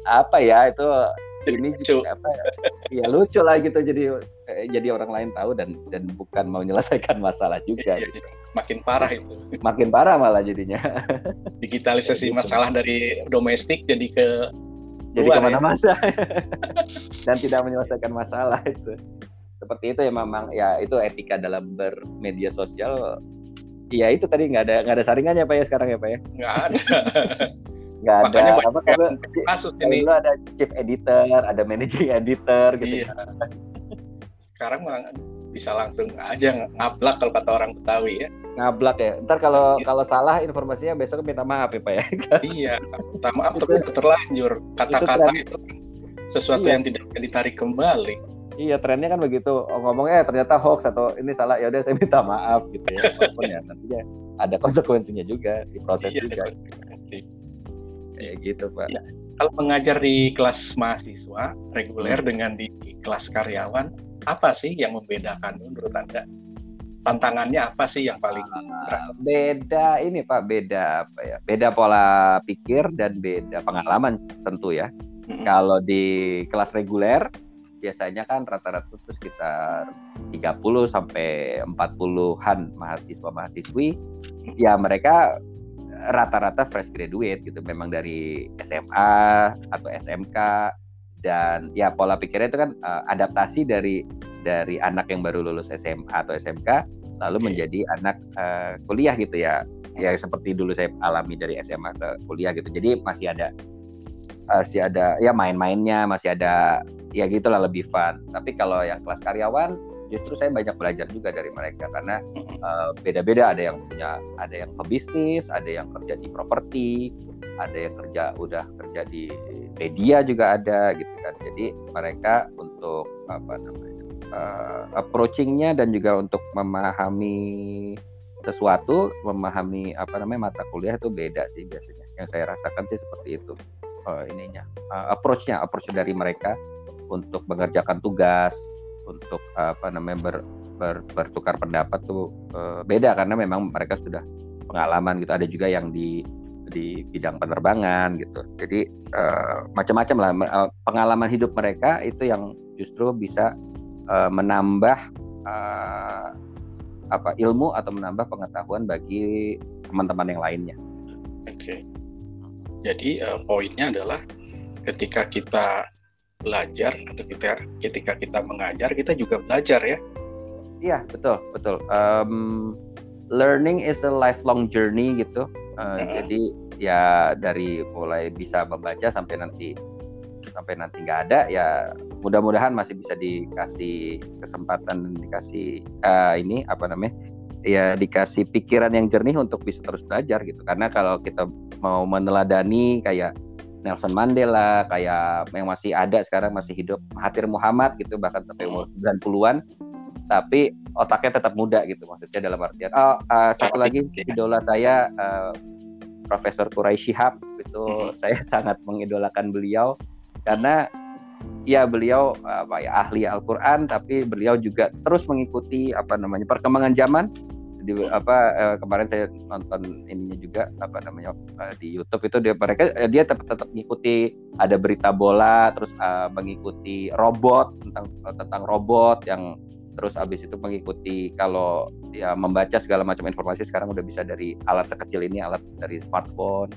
apa ya itu ini lucu. apa ya lucu lah gitu jadi eh, jadi orang lain tahu dan dan bukan mau menyelesaikan masalah juga iya, gitu. makin parah itu makin parah malah jadinya digitalisasi gitu. masalah dari domestik jadi ke jadi ke mana-mana. ya? <laughs> dan tidak menyelesaikan masalah itu. Seperti itu ya memang ya itu etika dalam bermedia sosial. Ya itu tadi nggak ada nggak ada saringannya pak ya sekarang ya pak ya? Nggak ada. <laughs> Nggak ada. Apa karena kasus ini. dulu ada chief editor ada managing editor gitu iya. sekarang bisa langsung aja ngablak kalau kata orang Betawi ya ngablak ya ntar kalau iya. kalau salah informasinya besok minta maaf ya pak ya <laughs> iya minta maaf tapi terlanjur kata-kata itu, itu sesuatu iya. yang tidak bisa ditarik kembali Iya trennya kan begitu oh, ngomongnya ternyata hoax atau ini salah ya udah saya minta maaf gitu ya walaupun ya nantinya ada konsekuensinya juga di proses iya, juga kayak gitu pak. Ya. Kalau mengajar di kelas mahasiswa reguler hmm. dengan di kelas karyawan apa sih yang membedakan menurut anda? Tantangannya apa sih yang paling uh, beda ini pak beda apa ya beda pola pikir dan beda pengalaman tentu ya. Hmm. Kalau di kelas reguler biasanya kan rata-rata itu sekitar 30 sampai 40-an mahasiswa-mahasiswi ya mereka rata-rata fresh graduate gitu memang dari SMA atau SMK dan ya pola pikirnya itu kan uh, adaptasi dari dari anak yang baru lulus SMA atau SMK lalu okay. menjadi anak uh, kuliah gitu ya. Ya seperti dulu saya alami dari SMA ke kuliah gitu. Jadi masih ada masih ada ya main-mainnya masih ada ya gitulah lebih fun. Tapi kalau yang kelas karyawan justru saya banyak belajar juga dari mereka. Karena uh, beda-beda. Ada yang punya ada yang pebisnis ada yang kerja di properti ada yang kerja udah kerja di media juga ada gitu kan. Jadi mereka untuk apa namanya uh, approachingnya dan juga untuk memahami sesuatu memahami apa namanya mata kuliah itu beda sih biasanya. Yang saya rasakan sih seperti itu uh, ininya. Uh, approachnya approach dari mereka untuk mengerjakan tugas untuk apa namanya ber, ber, bertukar pendapat tuh uh, beda karena memang mereka sudah pengalaman gitu. Ada juga yang di di bidang penerbangan gitu jadi uh, macam-macam lah pengalaman hidup mereka itu yang justru bisa uh, menambah uh, apa ilmu atau menambah pengetahuan bagi teman-teman yang lainnya. Oke. Okay. Jadi uh, poinnya adalah ketika kita belajar atau kita ketika kita mengajar kita juga belajar ya. Iya betul betul. Um, learning is a lifelong journey gitu. Uh, hmm. Jadi ya dari mulai bisa membaca sampai nanti sampai nanti nggak ada ya mudah-mudahan masih bisa dikasih kesempatan dan dikasih uh, ini apa namanya ya dikasih pikiran yang jernih untuk bisa terus belajar gitu karena kalau kita mau meneladani kayak Nelson Mandela kayak yang masih ada sekarang masih hidup Mahathir Muhammad gitu bahkan sampai umur 90-an tapi otaknya tetap muda gitu maksudnya dalam artian. Oh uh, satu lagi <laughs> idola saya uh, Profesor Quraisy Shihab itu hmm. <laughs> saya sangat mengidolakan beliau. Karena ya beliau apa ya ahli Al-Qur'an tapi beliau juga terus mengikuti apa namanya perkembangan zaman. Di apa eh, kemarin saya nonton ininya juga apa namanya di YouTube itu dia mereka dia tetap tetap mengikuti ada berita bola terus uh, mengikuti robot tentang tentang robot yang terus abis itu mengikuti kalau ya membaca segala macam informasi sekarang udah bisa dari alat sekecil ini alat dari smartphone.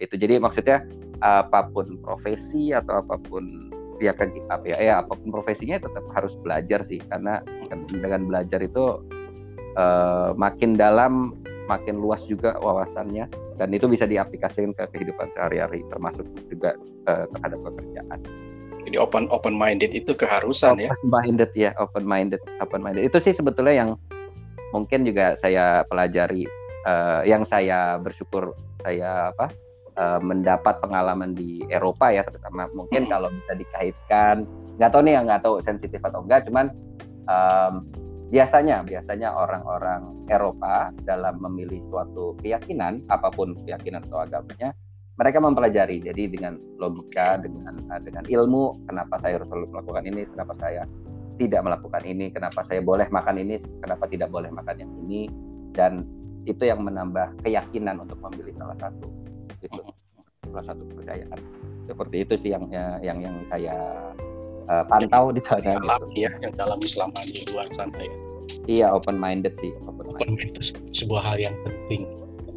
Itu jadi maksudnya apa pun profesi atau apa pun ya kan apa ya, ya apa pun profesinya tetap harus belajar sih. Karena dengan belajar itu uh, makin dalam makin luas juga wawasannya. Dan itu bisa diaplikasikan ke kehidupan sehari-hari termasuk juga uh, terhadap pekerjaan. Jadi open open minded itu keharusan open ya. Open minded ya, open minded, open minded. Itu sih sebetulnya yang mungkin juga saya pelajari uh, yang saya bersyukur saya apa uh, mendapat pengalaman di Eropa ya terutama mungkin hmm. kalau bisa dikaitkan nggak tahu nih ya nggak tahu sensitif atau enggak cuman um, biasanya biasanya orang-orang Eropa dalam memilih suatu keyakinan apa pun keyakinan atau agamanya mereka mempelajari. Jadi dengan logika dengan eh, dengan ilmu kenapa saya harus melakukan ini kenapa saya tidak melakukan ini kenapa saya boleh makan ini kenapa tidak boleh makan yang ini. Dan itu yang menambah keyakinan untuk memilih salah satu. Itu salah satu kepercayaan. Seperti itu sih yang yang yang saya uh, pantau di sana dalam gitu. ya yang dalam Islam di luar sana ya. Iya open minded sih open minded itu sebuah hal yang penting.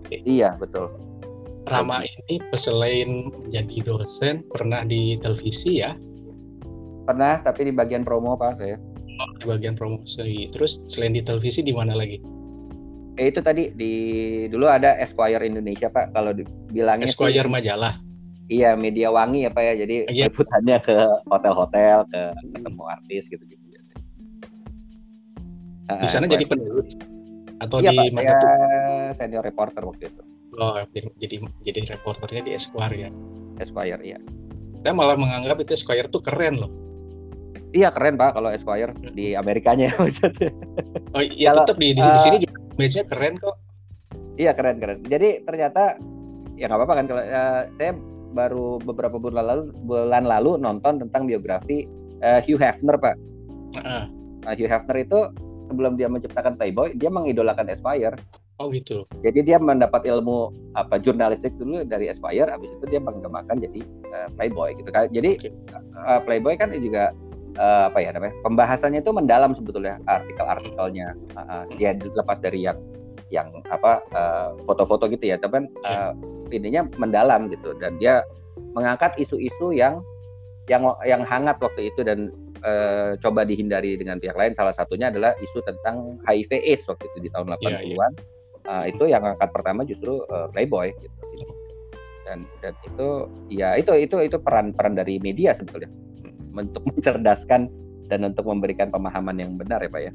Okay. iya betul Rama ini selain menjadi dosen pernah di televisi ya pernah tapi di bagian promo pak saya oh, di bagian promosi terus selain di televisi di mana lagi eh, itu tadi di dulu ada Esquire Indonesia pak kalau dibilangnya Esquire sih, majalah Iya, media wangi ya Pak ya. Jadi iya. liputannya ke hotel-hotel, ke ketemu artis gitu-gitu. Di sana jadi penulis atau iya, di Pak, mana saya senior reporter waktu itu. Oh, jadi jadi reporternya di Esquire ya. Esquire, iya. Saya malah menganggap itu Esquire tuh keren loh. Iya keren pak kalau Esquire hmm. di Amerikanya <laughs> maksudnya. Oh iya tetap di di, uh, di sini juga image-nya keren kok. Iya keren keren. Jadi ternyata ya nggak apa-apa kan kalau uh, saya baru beberapa bulan lalu bulan lalu nonton tentang biografi uh, Hugh Hefner pak. Uh-uh. Nah, Hugh Hefner itu sebelum dia menciptakan Playboy dia mengidolakan Esquire. Oh gitu. Jadi dia mendapat ilmu apa jurnalistik dulu dari Esquire, habis itu dia mengembangkan jadi uh, Playboy gitu kan. Jadi okay. uh, Playboy kan juga uh, apa ya namanya pembahasannya itu mendalam sebetulnya artikel-artikelnya. Uh, dia lepas dari yang yang apa foto-foto uh, gitu ya, tapi uh, ininya mendalam gitu dan dia mengangkat isu-isu yang yang yang hangat waktu itu dan uh, coba dihindari dengan pihak lain salah satunya adalah isu tentang HIV AIDS waktu itu di tahun 80-an. Yeah, yeah uh, itu yang angkat pertama justru uh, Playboy gitu. Dan dan itu ya itu itu itu peran peran dari media sebetulnya. Untuk <laughs> mencerdaskan dan untuk memberikan pemahaman yang benar ya pak ya.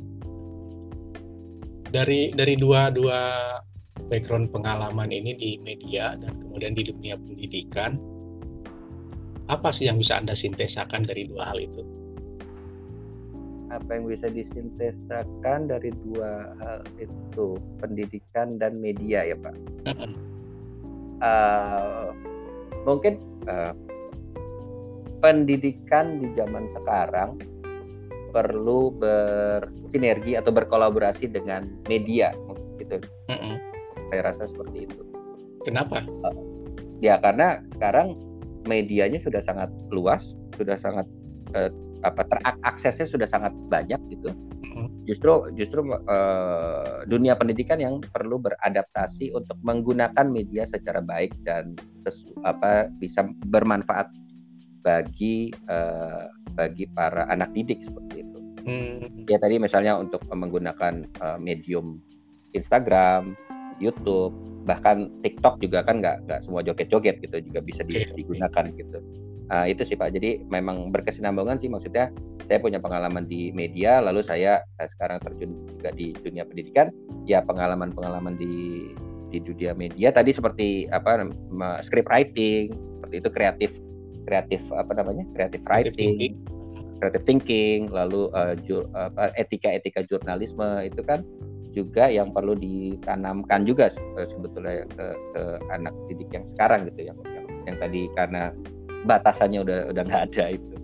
Dari dari dua dua background pengalaman ini di media dan kemudian di dunia pendidikan apa sih yang bisa anda sintesakan dari dua hal itu apa yang bisa disintesakan dari dua hal itu? Pendidikan dan media ya pak. Uh, mungkin uh, pendidikan di zaman sekarang perlu bersinergi atau berkolaborasi dengan media gitu. Saya rasa seperti itu. Kenapa? Uh, ya karena sekarang medianya sudah sangat luas sudah sangat uh, apa teraksesnya sudah sangat banyak gitu. Justru justru uh, dunia pendidikan yang perlu beradaptasi untuk menggunakan media secara baik dan sesu, apa bisa bermanfaat bagi uh, bagi para anak didik seperti itu. Hmm. Ya tadi misalnya untuk menggunakan uh, medium Instagram, YouTube, bahkan TikTok juga kan nggak nggak semua joget-joget gitu juga bisa digunakan gitu. Uh, itu sih Pak. Jadi memang berkesinambungan sih maksudnya saya punya pengalaman di media lalu saya uh, sekarang terjun juga di dunia pendidikan. Ya pengalaman-pengalaman di di dunia media tadi seperti apa script writing, seperti itu kreatif kreatif apa namanya? kreatif writing, kreatif thinking, lalu uh, ju, apa etika-etika jurnalisme itu kan juga yang perlu ditanamkan juga sebetulnya ke, ke anak didik yang sekarang gitu yang yang, yang tadi karena batasannya udah udah nggak ada itu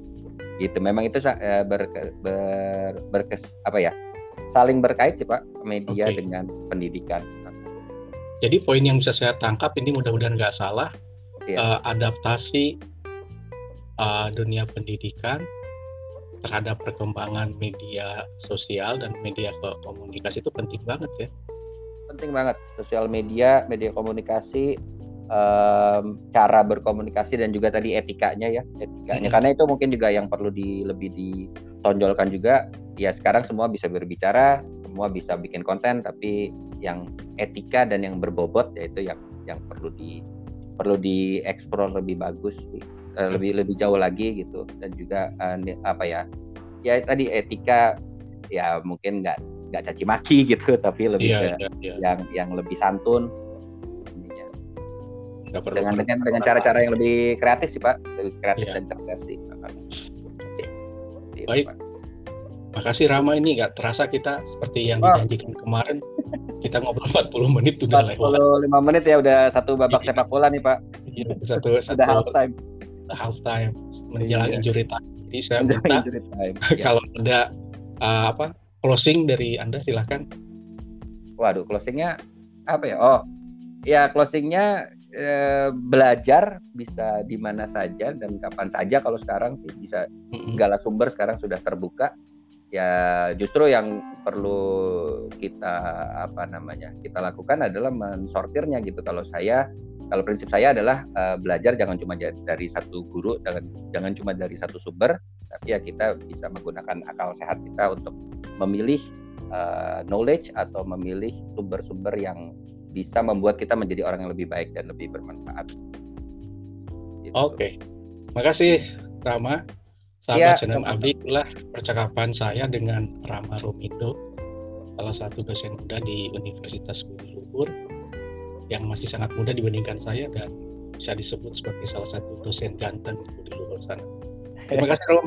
gitu memang itu uh, ber, ber, berkes apa ya saling berkait sih pak media okay. dengan pendidikan jadi poin yang bisa saya tangkap ini mudah-mudahan nggak salah yeah. Iya. uh, adaptasi uh, dunia pendidikan terhadap perkembangan media sosial dan media komunikasi itu penting banget ya penting banget sosial media media komunikasi um, cara berkomunikasi dan juga tadi etikanya ya etikanya hmm. karena itu mungkin juga yang perlu di lebih ditonjolkan juga ya sekarang semua bisa berbicara semua bisa bikin konten tapi yang etika dan yang berbobot yaitu yang yang perlu di perlu dieksplor lebih bagus uh, lebih lebih jauh lagi gitu dan juga uh, apa ya ya tadi etika ya mungkin nggak nggak caci maki <laughs> gitu tapi lebih yeah, ke yeah, yeah. yang yang lebih santun perlu dengan dengan dengan cara-cara yang lebih kreatif sih pak lebih kreatif ya. dan cerdas sih Oke. baik. Makasih Rama ini nggak terasa kita seperti yang oh. dijanjikan kemarin kita ngobrol 40 menit sudah lewat. 45 menit ya udah satu babak iya. sepak bola nih Pak. Iya, satu satu half time. Half time menjelang iya. injury time. Jadi saya minta <laughs> kalau ada uh, apa closing dari Anda silahkan. Waduh, closingnya apa ya? Oh, ya closingnya Eh, belajar bisa di mana saja dan kapan saja kalau sekarang sih bisa segala sumber sekarang sudah terbuka. Ya justru yang perlu kita apa namanya kita lakukan adalah mensortirnya gitu. Kalau saya kalau prinsip saya adalah uh, belajar jangan cuma dari satu guru jangan jangan cuma dari satu sumber tapi ya kita bisa menggunakan akal sehat kita untuk memilih uh, knowledge atau memilih sumber-sumber yang bisa membuat kita menjadi orang yang lebih baik dan lebih bermanfaat. Gitu. Oke, makasih Rama. Sahabat ya, channel Abdi, itulah percakapan saya dengan Rama Romido, salah satu dosen muda di Universitas Budi Luhur, yang masih sangat muda dibandingkan saya dan bisa disebut sebagai salah satu dosen ganteng di Luhur sana. Terima kasih Rom.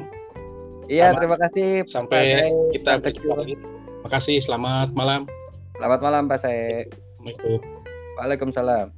Iya, terima kasih. Sampai kita berjumpa lagi. Terima kasih. Selamat malam. Selamat malam Pak Sae. Waalaikumsalam.